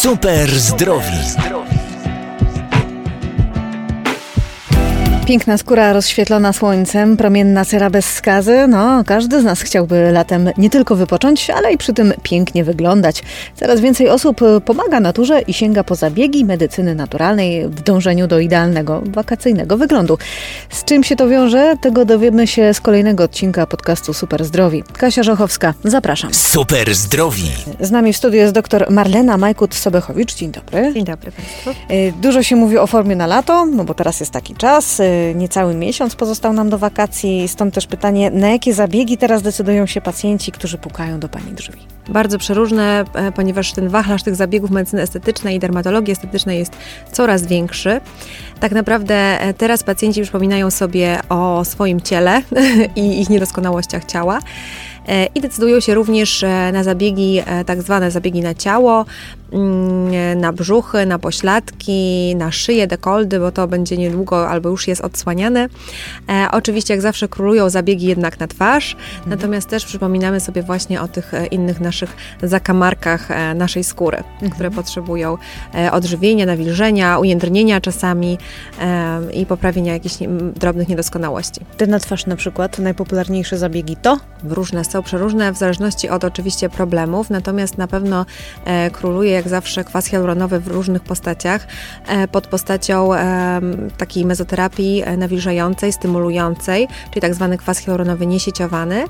Super zdrowi. Piękna skóra rozświetlona słońcem, promienna cera bez skazy. No, każdy z nas chciałby latem nie tylko wypocząć, ale i przy tym pięknie wyglądać. Coraz więcej osób pomaga naturze i sięga po zabiegi medycyny naturalnej w dążeniu do idealnego, wakacyjnego wyglądu. Z czym się to wiąże? Tego dowiemy się z kolejnego odcinka podcastu Super Zdrowi. Kasia Żochowska, zapraszam. Super zdrowi. Z nami w studiu jest dr Marlena Majkut-Sobechowicz. Dzień dobry. Dzień dobry Państwu. Y, Dużo się mówi o formie na lato, no bo teraz jest taki czas. Niecały miesiąc pozostał nam do wakacji, stąd też pytanie, na jakie zabiegi teraz decydują się pacjenci, którzy pukają do Pani drzwi? Bardzo przeróżne, e, ponieważ ten wachlarz tych zabiegów medycyny estetycznej i dermatologii estetycznej jest coraz większy. Tak naprawdę e, teraz pacjenci przypominają sobie o swoim ciele i ich niedoskonałościach ciała. E, I decydują się również na zabiegi, tak zwane zabiegi na ciało, na brzuchy, na pośladki, na szyję, dekoldy, bo to będzie niedługo albo już jest odsłaniane. E, oczywiście, jak zawsze, królują zabiegi jednak na twarz, natomiast też przypominamy sobie właśnie o tych e, innych naszych zakamarkach e, naszej skóry, które potrzebują e, odżywienia, nawilżenia, ujędrnienia czasami e, i poprawienia jakichś nie, m, drobnych niedoskonałości. Te na twarz na przykład, najpopularniejsze zabiegi to? Różne są, przeróżne w zależności od oczywiście problemów, natomiast na pewno e, króluje jak zawsze kwas hialuronowy w różnych postaciach, e, pod postacią takiej mezoterapii e, nawilżającej, stymulującej, czyli tak zwany kwas hialuronowy niesieciowany,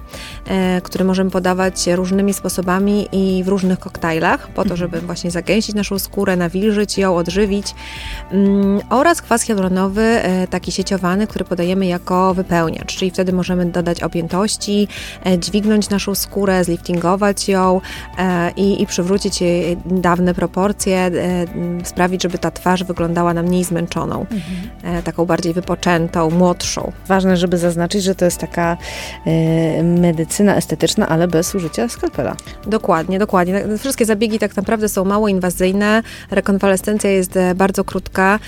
e, który możemy podawać różnymi sposobami i w różnych koktajlach, po to, żeby właśnie zagęścić naszą skórę, nawilżyć ją, odżywić, mm, oraz kwas hialuronowy taki sieciowany, który podajemy jako wypełniacz, czyli wtedy możemy dodać objętości, dźwignąć naszą skórę, zliftingować ją i, i przywrócić jej dawne proporcje, e, sprawić, żeby ta twarz wyglądała na mniej zmęczoną, e, taką bardziej wypoczętą, młodszą. Ważne, żeby zaznaczyć, że to jest taka e, medycyna estetyczna, ale bez użycia skalpela. Dokładnie, dokładnie. Wszystkie zabiegi tak naprawdę są mało inwazyjne. Rekonwalescencja jest bardzo krótka.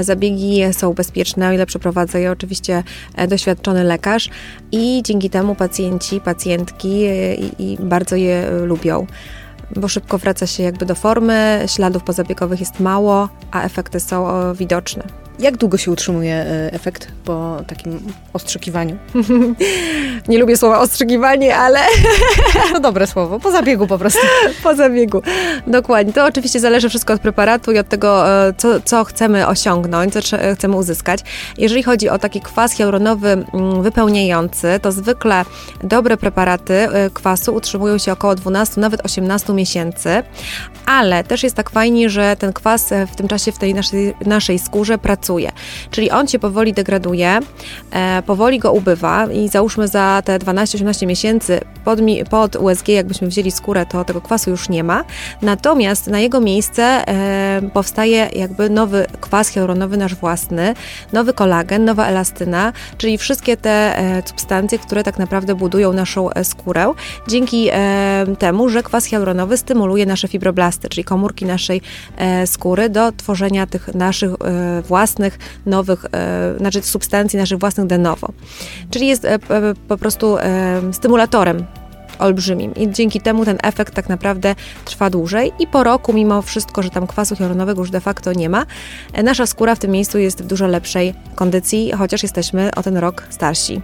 Zabiegi są bezpieczne, o ile przeprowadza je oczywiście doświadczony lekarz i dzięki temu pacjenci, pacjentki i, i bardzo je lubią. Bo szybko wraca się jakby do formy, śladów pozabiegowych jest mało, a efekty są widoczne. Jak długo się utrzymuje e, efekt po takim ostrzykiwaniu? Nie lubię słowa ostrzygiwanie, ale No dobre słowo, po zabiegu po prostu. po zabiegu. Dokładnie. To oczywiście zależy wszystko od preparatu i od tego, e, co, co chcemy osiągnąć, co chcemy uzyskać. Jeżeli chodzi o taki kwas hialuronowy mm, wypełniający, to zwykle dobre preparaty e, kwasu utrzymują się około 12, nawet 18 miesięcy, ale też jest tak fajnie, że ten kwas w tym czasie w tej naszej, naszej skórze pracuje. Czyli on się powoli degraduje, e, powoli go ubywa i załóżmy za te 12-18 miesięcy pod, pod USG, jakbyśmy wzięli skórę, to tego kwasu już nie ma. Natomiast na jego miejsce e, powstaje jakby nowy kwas hialuronowy, nasz własny, nowy kolagen, nowa elastyna, czyli wszystkie te e, substancje, które tak naprawdę budują naszą e, skórę, dzięki e, temu, że kwas hialuronowy stymuluje nasze fibroblasty, czyli komórki naszej e, skóry do tworzenia tych naszych e, własnych, nowych, e, znaczy substancji naszych własnych de novo. Czyli jest e, p- po prostu e, stymulatorem olbrzymim i dzięki temu ten efekt tak naprawdę trwa dłużej i po roku, mimo wszystko, że tam kwasu hialuronowego już de facto nie ma, nasza skóra w tym miejscu jest w dużo lepszej kondycji, chociaż jesteśmy o ten rok starsi.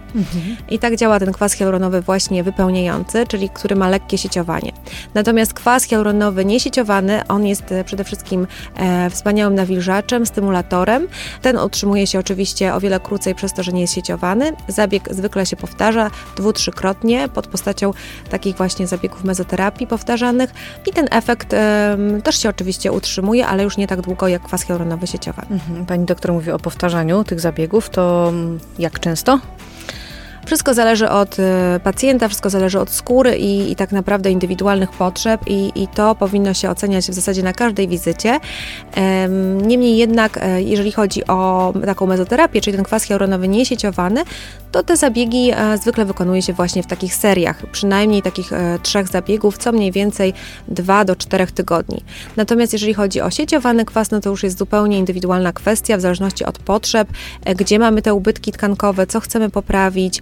I tak działa ten kwas hialuronowy właśnie wypełniający, czyli który ma lekkie sieciowanie. Natomiast kwas hialuronowy niesieciowany, on jest e, przede wszystkim e, wspaniałym nawilżaczem, stymulatorem. Ten utrzymuje się oczywiście o wiele krócej przez to, że nie jest sieciowany. Zabieg zwykle się powtarza dwu, trzykrotnie pod postacią takich właśnie zabiegów mezoterapii powtarzanych i ten efekt też się oczywiście utrzymuje, ale już nie tak długo jak kwas hialuronowy sieciowany. Mhm. Pani doktor mówi o powtarzaniu tych zabiegów, to jak często? Wszystko zależy od e, pacjenta, wszystko zależy od skóry i, i tak naprawdę indywidualnych potrzeb i, i to powinno się oceniać w zasadzie na każdej wizycie. Niemniej jednak, e, jeżeli chodzi o taką mezoterapię, czyli ten kwas hialuronowy niesieciowany, to te zabiegi e, zwykle wykonuje się właśnie w takich seriach, przynajmniej takich trzech zabiegów, co mniej więcej 2 do 4 tygodni. Natomiast jeżeli chodzi o sieciowany kwas, no to już jest zupełnie indywidualna kwestia, w zależności od potrzeb, gdzie mamy te ubytki tkankowe, co chcemy poprawić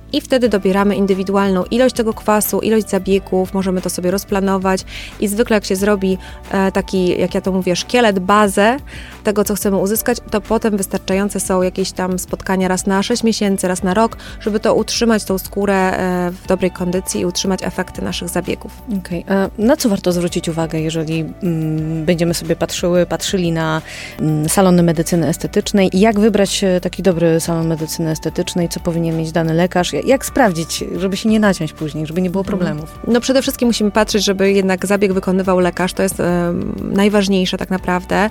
i wtedy dobieramy indywidualną ilość tego kwasu, ilość zabiegów, możemy to sobie rozplanować i zwykle jak się zrobi e, taki, jak ja to mówię, szkielet, bazę tego, co chcemy uzyskać, to potem wystarczające są jakieś tam spotkania raz na 6 miesięcy, raz na rok, żeby to utrzymać tą skórę e, w dobrej kondycji i utrzymać efekty naszych zabiegów. Okej, okay. na co warto zwrócić uwagę, jeżeli mm, będziemy sobie patrzyły, patrzyli na mm, salony medycyny estetycznej i jak wybrać e, taki dobry salon medycyny estetycznej, co powinien mieć dany lekarz, jak sprawdzić, żeby się nie naciąć później, żeby nie było mhm. problemów? No przede wszystkim musimy patrzeć, żeby jednak zabieg wykonywał lekarz, to jest e, najważniejsze tak naprawdę,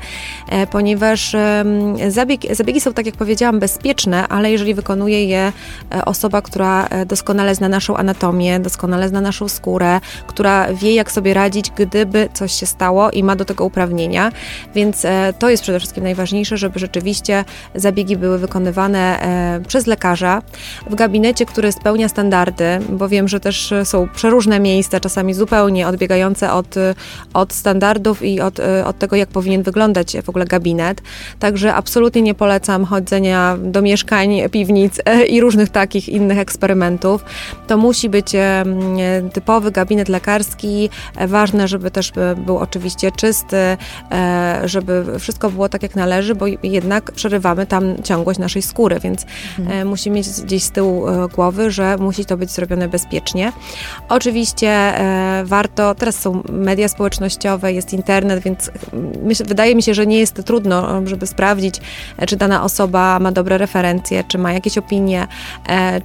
e, ponieważ e, zabieg, zabiegi są, tak jak powiedziałam, bezpieczne, ale jeżeli wykonuje je e, osoba, która e, doskonale zna naszą anatomię, doskonale zna naszą skórę, która wie, jak sobie radzić, gdyby coś się stało i ma do tego uprawnienia, więc e, to jest przede wszystkim najważniejsze, żeby rzeczywiście zabiegi były wykonywane przez lekarza w gabinecie, który spełnia standardy, bo wiem, że też są przeróżne miejsca, czasami zupełnie odbiegające od, od standardów i od, od tego, jak powinien wyglądać w ogóle gabinet. Także absolutnie nie polecam chodzenia do mieszkań, piwnic e, i różnych takich innych eksperymentów. To musi być typowy gabinet lekarski. E, ważne, żeby też był oczywiście czysty, e, żeby wszystko było tak, jak należy, bo jednak przerywamy tam ciągłość naszej skóry, więc mhm. musimy mieć gdzieś z tyłu głowy, że musi to być zrobione bezpiecznie. Oczywiście e, warto, teraz są media społecznościowe, jest internet, więc myśl, wydaje mi się, że nie jest trudno, żeby sprawdzić, e, czy dana osoba ma dobre referencje, czy ma jakieś opinie. E,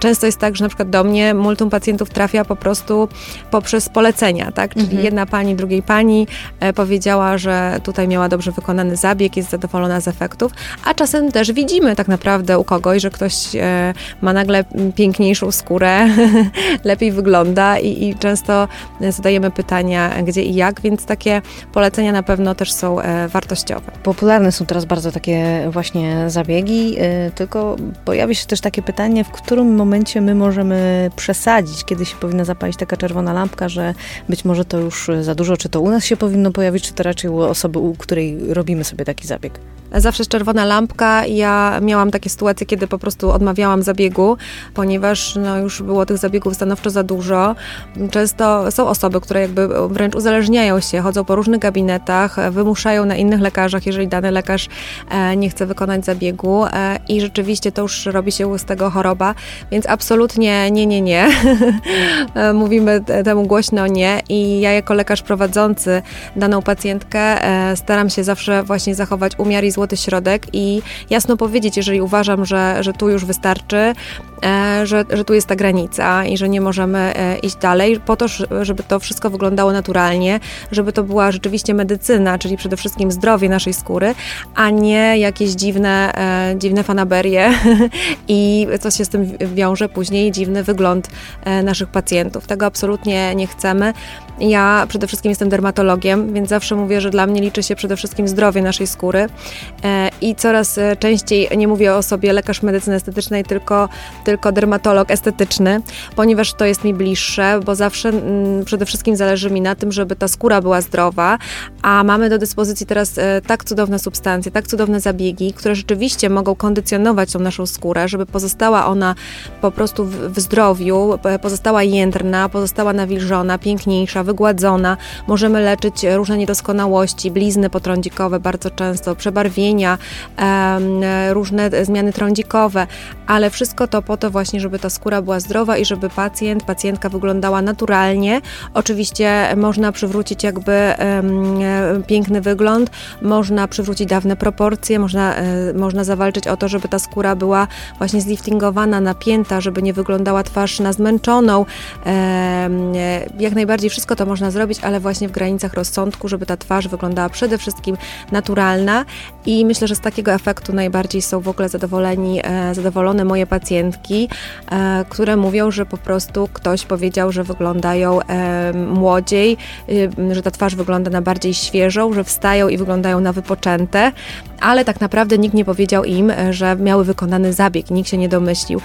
często jest tak, że na przykład do mnie multum pacjentów trafia po prostu poprzez polecenia, tak? Czyli mhm. jedna pani, drugiej pani e, powiedziała, że tutaj miała dobrze wykonany zabieg, jest zadowolona z efektów, a czasem też widzimy tak naprawdę u kogoś, że ktoś ma nagle piękniejszą skórę, lepiej wygląda i, i, często zadajemy pytania gdzie i jak, więc takie polecenia na pewno też są e, wartościowe. Popularne są teraz bardzo takie właśnie zabiegi, e, tylko pojawia się też takie pytanie, w którym momencie my możemy przesadzić, kiedy się powinna zapalić taka czerwona lampka, że być może to już za dużo, czy to u nas się powinno pojawić, czy to raczej u osoby, u której robimy sobie taki zabieg? Zawsze jest czerwona lampka. Ja miałam takie sytuacje, kiedy po prostu odmawiałam zabiegu, ponieważ no, już było tych zabiegów stanowczo za dużo. Często są osoby, które jakby wręcz uzależniają się, chodzą po różnych gabinetach, wymuszają na innych lekarzach, jeżeli dany lekarz e, nie chce wykonać zabiegu e, i rzeczywiście to już robi się z tego choroba, więc absolutnie nie, nie, nie. E, mówimy temu głośno nie i ja jako lekarz prowadzący daną pacjentkę staram się zawsze właśnie zachować umiar i złoty środek i jasno powiedzieć, jeżeli uważam, że, że tu już wystarczy, E, że, że tu jest ta granica i że nie możemy e, iść dalej, po to, żeby to wszystko wyglądało naturalnie, żeby to była rzeczywiście medycyna, czyli przede wszystkim zdrowie naszej skóry, a nie jakieś dziwne, e, dziwne fanaberie i co się z tym wiąże później, dziwny wygląd naszych pacjentów. Tego absolutnie nie chcemy. Ja przede wszystkim jestem dermatologiem, więc zawsze mówię, że dla mnie liczy się przede wszystkim zdrowie naszej skóry i coraz częściej nie mówię o sobie lekarz medycyny estetycznej, tylko tylko dermatolog estetyczny, ponieważ to jest mi bliższe, bo zawsze mm, przede wszystkim zależy mi na tym, żeby ta skóra była zdrowa, a mamy do dyspozycji teraz e, tak cudowne substancje, tak cudowne zabiegi, które rzeczywiście mogą kondycjonować tą naszą skórę, żeby pozostała ona po prostu w, w zdrowiu, pozostała jędrna, pozostała nawilżona, piękniejsza, wygładzona. Możemy leczyć różne niedoskonałości, blizny potrądzikowe bardzo często, przebarwienia, różne zmiany trądzikowe, ale wszystko to po to właśnie, żeby ta skóra była zdrowa i żeby pacjent, pacjentka wyglądała naturalnie. Oczywiście można przywrócić jakby piękny wygląd, można przywrócić dawne proporcje, można, e, można zawalczyć o to, żeby ta skóra była właśnie zliftingowana, napięta, żeby nie wyglądała twarz na zmęczoną. Jak najbardziej wszystko to można zrobić, ale właśnie w granicach rozsądku, żeby ta twarz wyglądała przede wszystkim naturalna I myślę, że z takiego efektu najbardziej są w ogóle zadowoleni, e, zadowolone moje pacjentki, e, które mówią, że po prostu ktoś powiedział, że wyglądają e, młodziej, że ta twarz wygląda na bardziej świeżą, że wstają i wyglądają na wypoczęte, ale tak naprawdę nikt nie powiedział im, że miały wykonany zabieg, nikt się nie domyślił.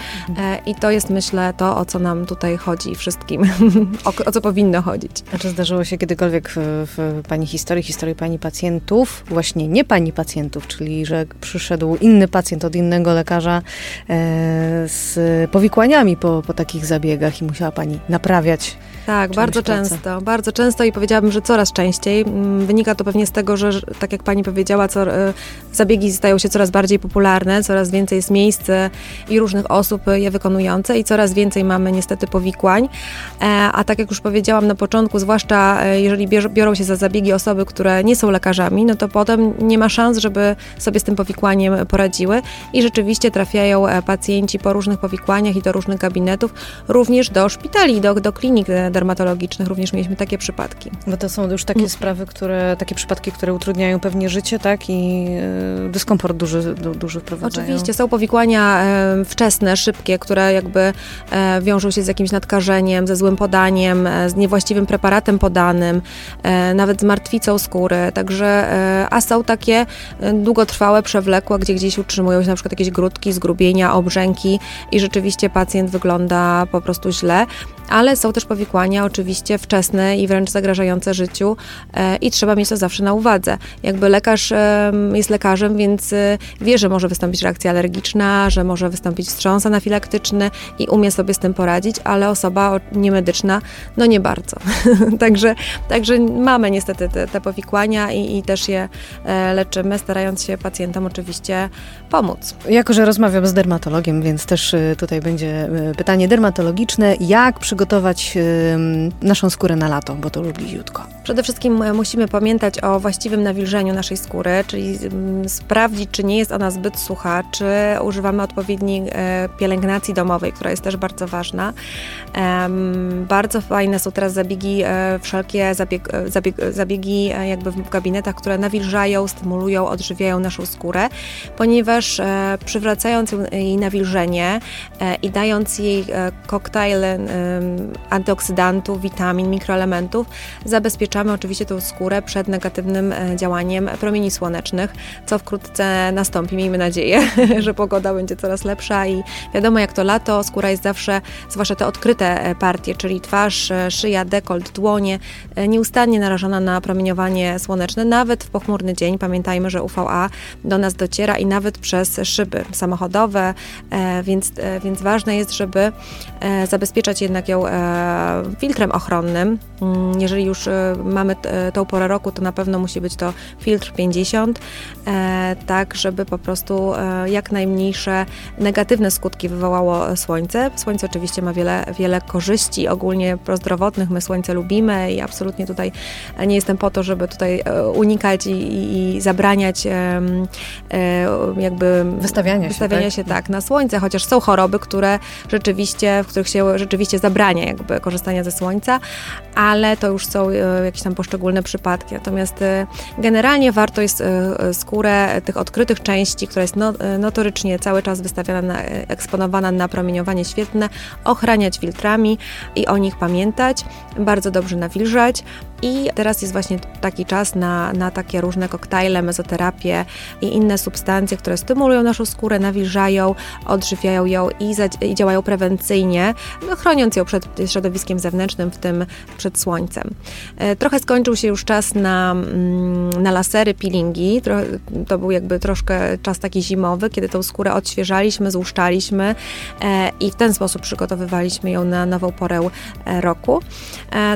I to jest myślę to, o co nam tutaj chodzi wszystkim, o, o co powinno chodzić. A czy zdarzyło się kiedykolwiek w, w Pani historii, historii Pani pacjentów, właśnie nie Pani pacjentów, czyli że przyszedł inny pacjent od innego lekarza e, z powikłaniami po, po takich zabiegach i musiała Pani naprawiać Tak, bardzo pracę. często, bardzo często i powiedziałabym, że coraz częściej. Mm, Wynika to pewnie z tego, że tak jak pani powiedziała, co, e, zabiegi stają się coraz bardziej popularne, coraz więcej jest miejsc e, i różnych osób e, je wykonujące i coraz więcej mamy niestety powikłań. A tak jak już powiedziałam na początku, zwłaszcza jeżeli biorą się za zabiegi osoby, które nie są lekarzami, no to potem nie ma szans, żeby sobie z tym powikłaniem poradziły i rzeczywiście trafiają pacjenci po różnych powikłaniach i do różnych gabinetów, również do szpitali, do, do klinik dermatologicznych, również mieliśmy takie przypadki. Bo to są już takie sprawy, które, takie przypadki, które utrudniają pewnie życie, tak? I e, dyskomfort duży, du, duży wprowadzają. Oczywiście są powikłania e, wczesne, szybkie, które jakby e, wiążą się z jakimś nadkażeniem, ze złym podaniem, z niewłaściwym preparatem podanym, nawet z martwicą skóry. Także, a są takie długotrwałe, przewlekłe, gdzie gdzieś utrzymują się na przykład jakieś grudki, zgrubienia, obrzęki i rzeczywiście pacjent wygląda po prostu źle. Ale są też powikłania oczywiście wczesne i wręcz zagrażające życiu e, i trzeba mieć to zawsze na uwadze. Jakby lekarz jest lekarzem, więc e, wie, że może wystąpić reakcja alergiczna, że może wystąpić wstrząs anafilaktyczny i umie sobie z tym poradzić, ale osoba niemedyczna, no nie bardzo. także, także mamy niestety te, te powikłania i, i też je e, leczymy, starając się pacjentom oczywiście pomóc. Jako, że rozmawiam z dermatologiem, więc też y, tutaj będzie y, pytanie dermatologiczne. Jak przygotować naszą skórę na lato, bo to już bliziutko. Przede wszystkim e, musimy pamiętać o właściwym nawilżeniu naszej skóry, czyli mm, sprawdzić, czy nie jest ona zbyt sucha, czy używamy odpowiedniej e, pielęgnacji domowej, która jest też bardzo ważna. Bardzo fajne są teraz zabiegi, e, wszelkie zabieg, zabieg, zabiegi jakby w gabinetach, które nawilżają, stymulują, odżywiają naszą skórę, ponieważ przywracając ją- jej nawilżenie i dając jej e, koktajl em, antyoksydantów, witamin, mikroelementów, zabezpieczamy oczywiście tą skórę przed negatywnym e, działaniem promieni słonecznych, co wkrótce nastąpi. Miejmy nadzieję, że pogoda będzie coraz lepsza i wiadomo jak to lato, skóra jest zawsze, zwłaszcza te odkryte e, partie, czyli twarz, e, szyja, dekolt, dłonie, nieustannie narażona na promieniowanie słoneczne, nawet w pochmurny dzień. Pamiętajmy, że UVA do nas dociera i nawet przez szyby samochodowe, więc, więc ważne jest, żeby zabezpieczać jednak ją filtrem ochronnym. Mm, Jeżeli już mamy e, tą porę roku, to na pewno musi być to filtr 50, e, tak żeby po prostu e, jak najmniejsze negatywne skutki wywołało słońce. Słońce oczywiście ma wiele, wiele korzyści ogólnie prozdrowotnych, my słońce lubimy i absolutnie tutaj nie jestem po to, żeby tutaj unikać i, i, zabraniać jakby Wystawiania się, wystawiania tak? się tak na słońce, chociaż są choroby, które rzeczywiście, w których się rzeczywiście zabrania jakby korzystania ze słońca, ale to już są jakieś tam poszczególne przypadki. Natomiast e, generalnie warto jest e, e, skórę tych odkrytych części, która jest no, notorycznie cały czas wystawiana, na, eksponowana na promieniowanie świetlne, ochraniać filtrami i o nich pamiętać, bardzo dobrze nawilżać. I teraz jest właśnie taki czas na, na takie różne koktajle, mezoterapię i inne substancje, które stymulują naszą skórę, nawilżają, odżywiają ją i, i działają prewencyjnie, no, chroniąc ją przed środowiskiem zewnętrznym, w tym przed słońcem. E, Trochę skończył się już czas na, mm, na lasery, peelingi. To był jakby troszkę czas taki zimowy, kiedy tą skórę odświeżaliśmy, złuszczaliśmy e, i w ten sposób przygotowywaliśmy ją na nową porę e, roku.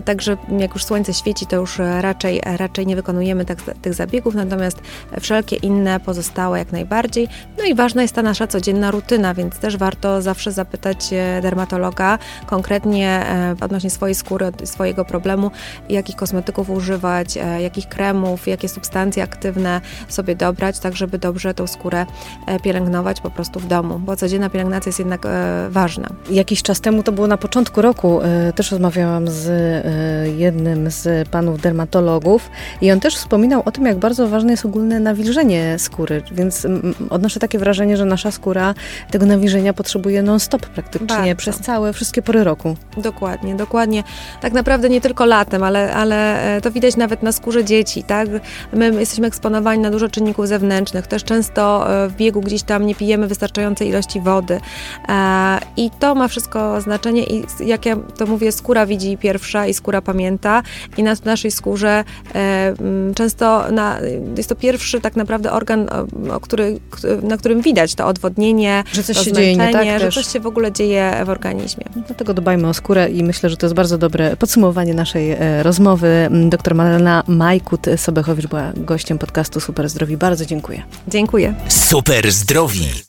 Także jak już słońce świeci, to już e, raczej, raczej nie wykonujemy tak, tych zabiegów, natomiast wszelkie inne pozostałe jak najbardziej. No i ważna jest ta nasza codzienna rutyna, więc też warto zawsze zapytać e, dermatologa konkretnie e, odnośnie swojej skóry, swojego problemu, jakich kosmetyków używać, e, jakich kremów, jakie substancje aktywne sobie dobrać, tak żeby dobrze tą skórę e, pielęgnować po prostu w domu, bo codzienna pielęgnacja jest jednak e, ważna. Jakiś czas temu, to było na początku roku, e, też rozmawiałam z e, jednym z panów dermatologów i on też wspominał o tym, jak bardzo ważne jest ogólne nawilżenie skóry, więc mm, odnoszę takie wrażenie, że nasza skóra tego nawilżenia potrzebuje non-stop praktycznie Bardzo. przez całe, wszystkie pory roku. Dokładnie, dokładnie. Tak naprawdę nie tylko latem, ale, ale e, to widać nawet na skórze dzieci, tak? My jesteśmy eksponowani na dużo czynników zewnętrznych, też często e, w biegu gdzieś tam nie pijemy wystarczającej ilości wody E, i to ma wszystko znaczenie i jak ja to mówię, skóra widzi pierwsza i skóra pamięta i na naszej skórze e, m, często na, jest to pierwszy tak naprawdę organ, który, na którym widać to odwodnienie, Że coś to się dzieje nie tak że też. coś się w ogóle dzieje w organizmie. Dlatego dbajmy o skórę i myślę, że to jest bardzo dobre podsumowanie naszej e, rozmowy. Mm, Doktor Marlena Majkut-Sobechowicz była gościem podcastu Super Zdrowi. Bardzo dziękuję. Dziękuję. Super zdrowi.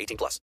18 plus.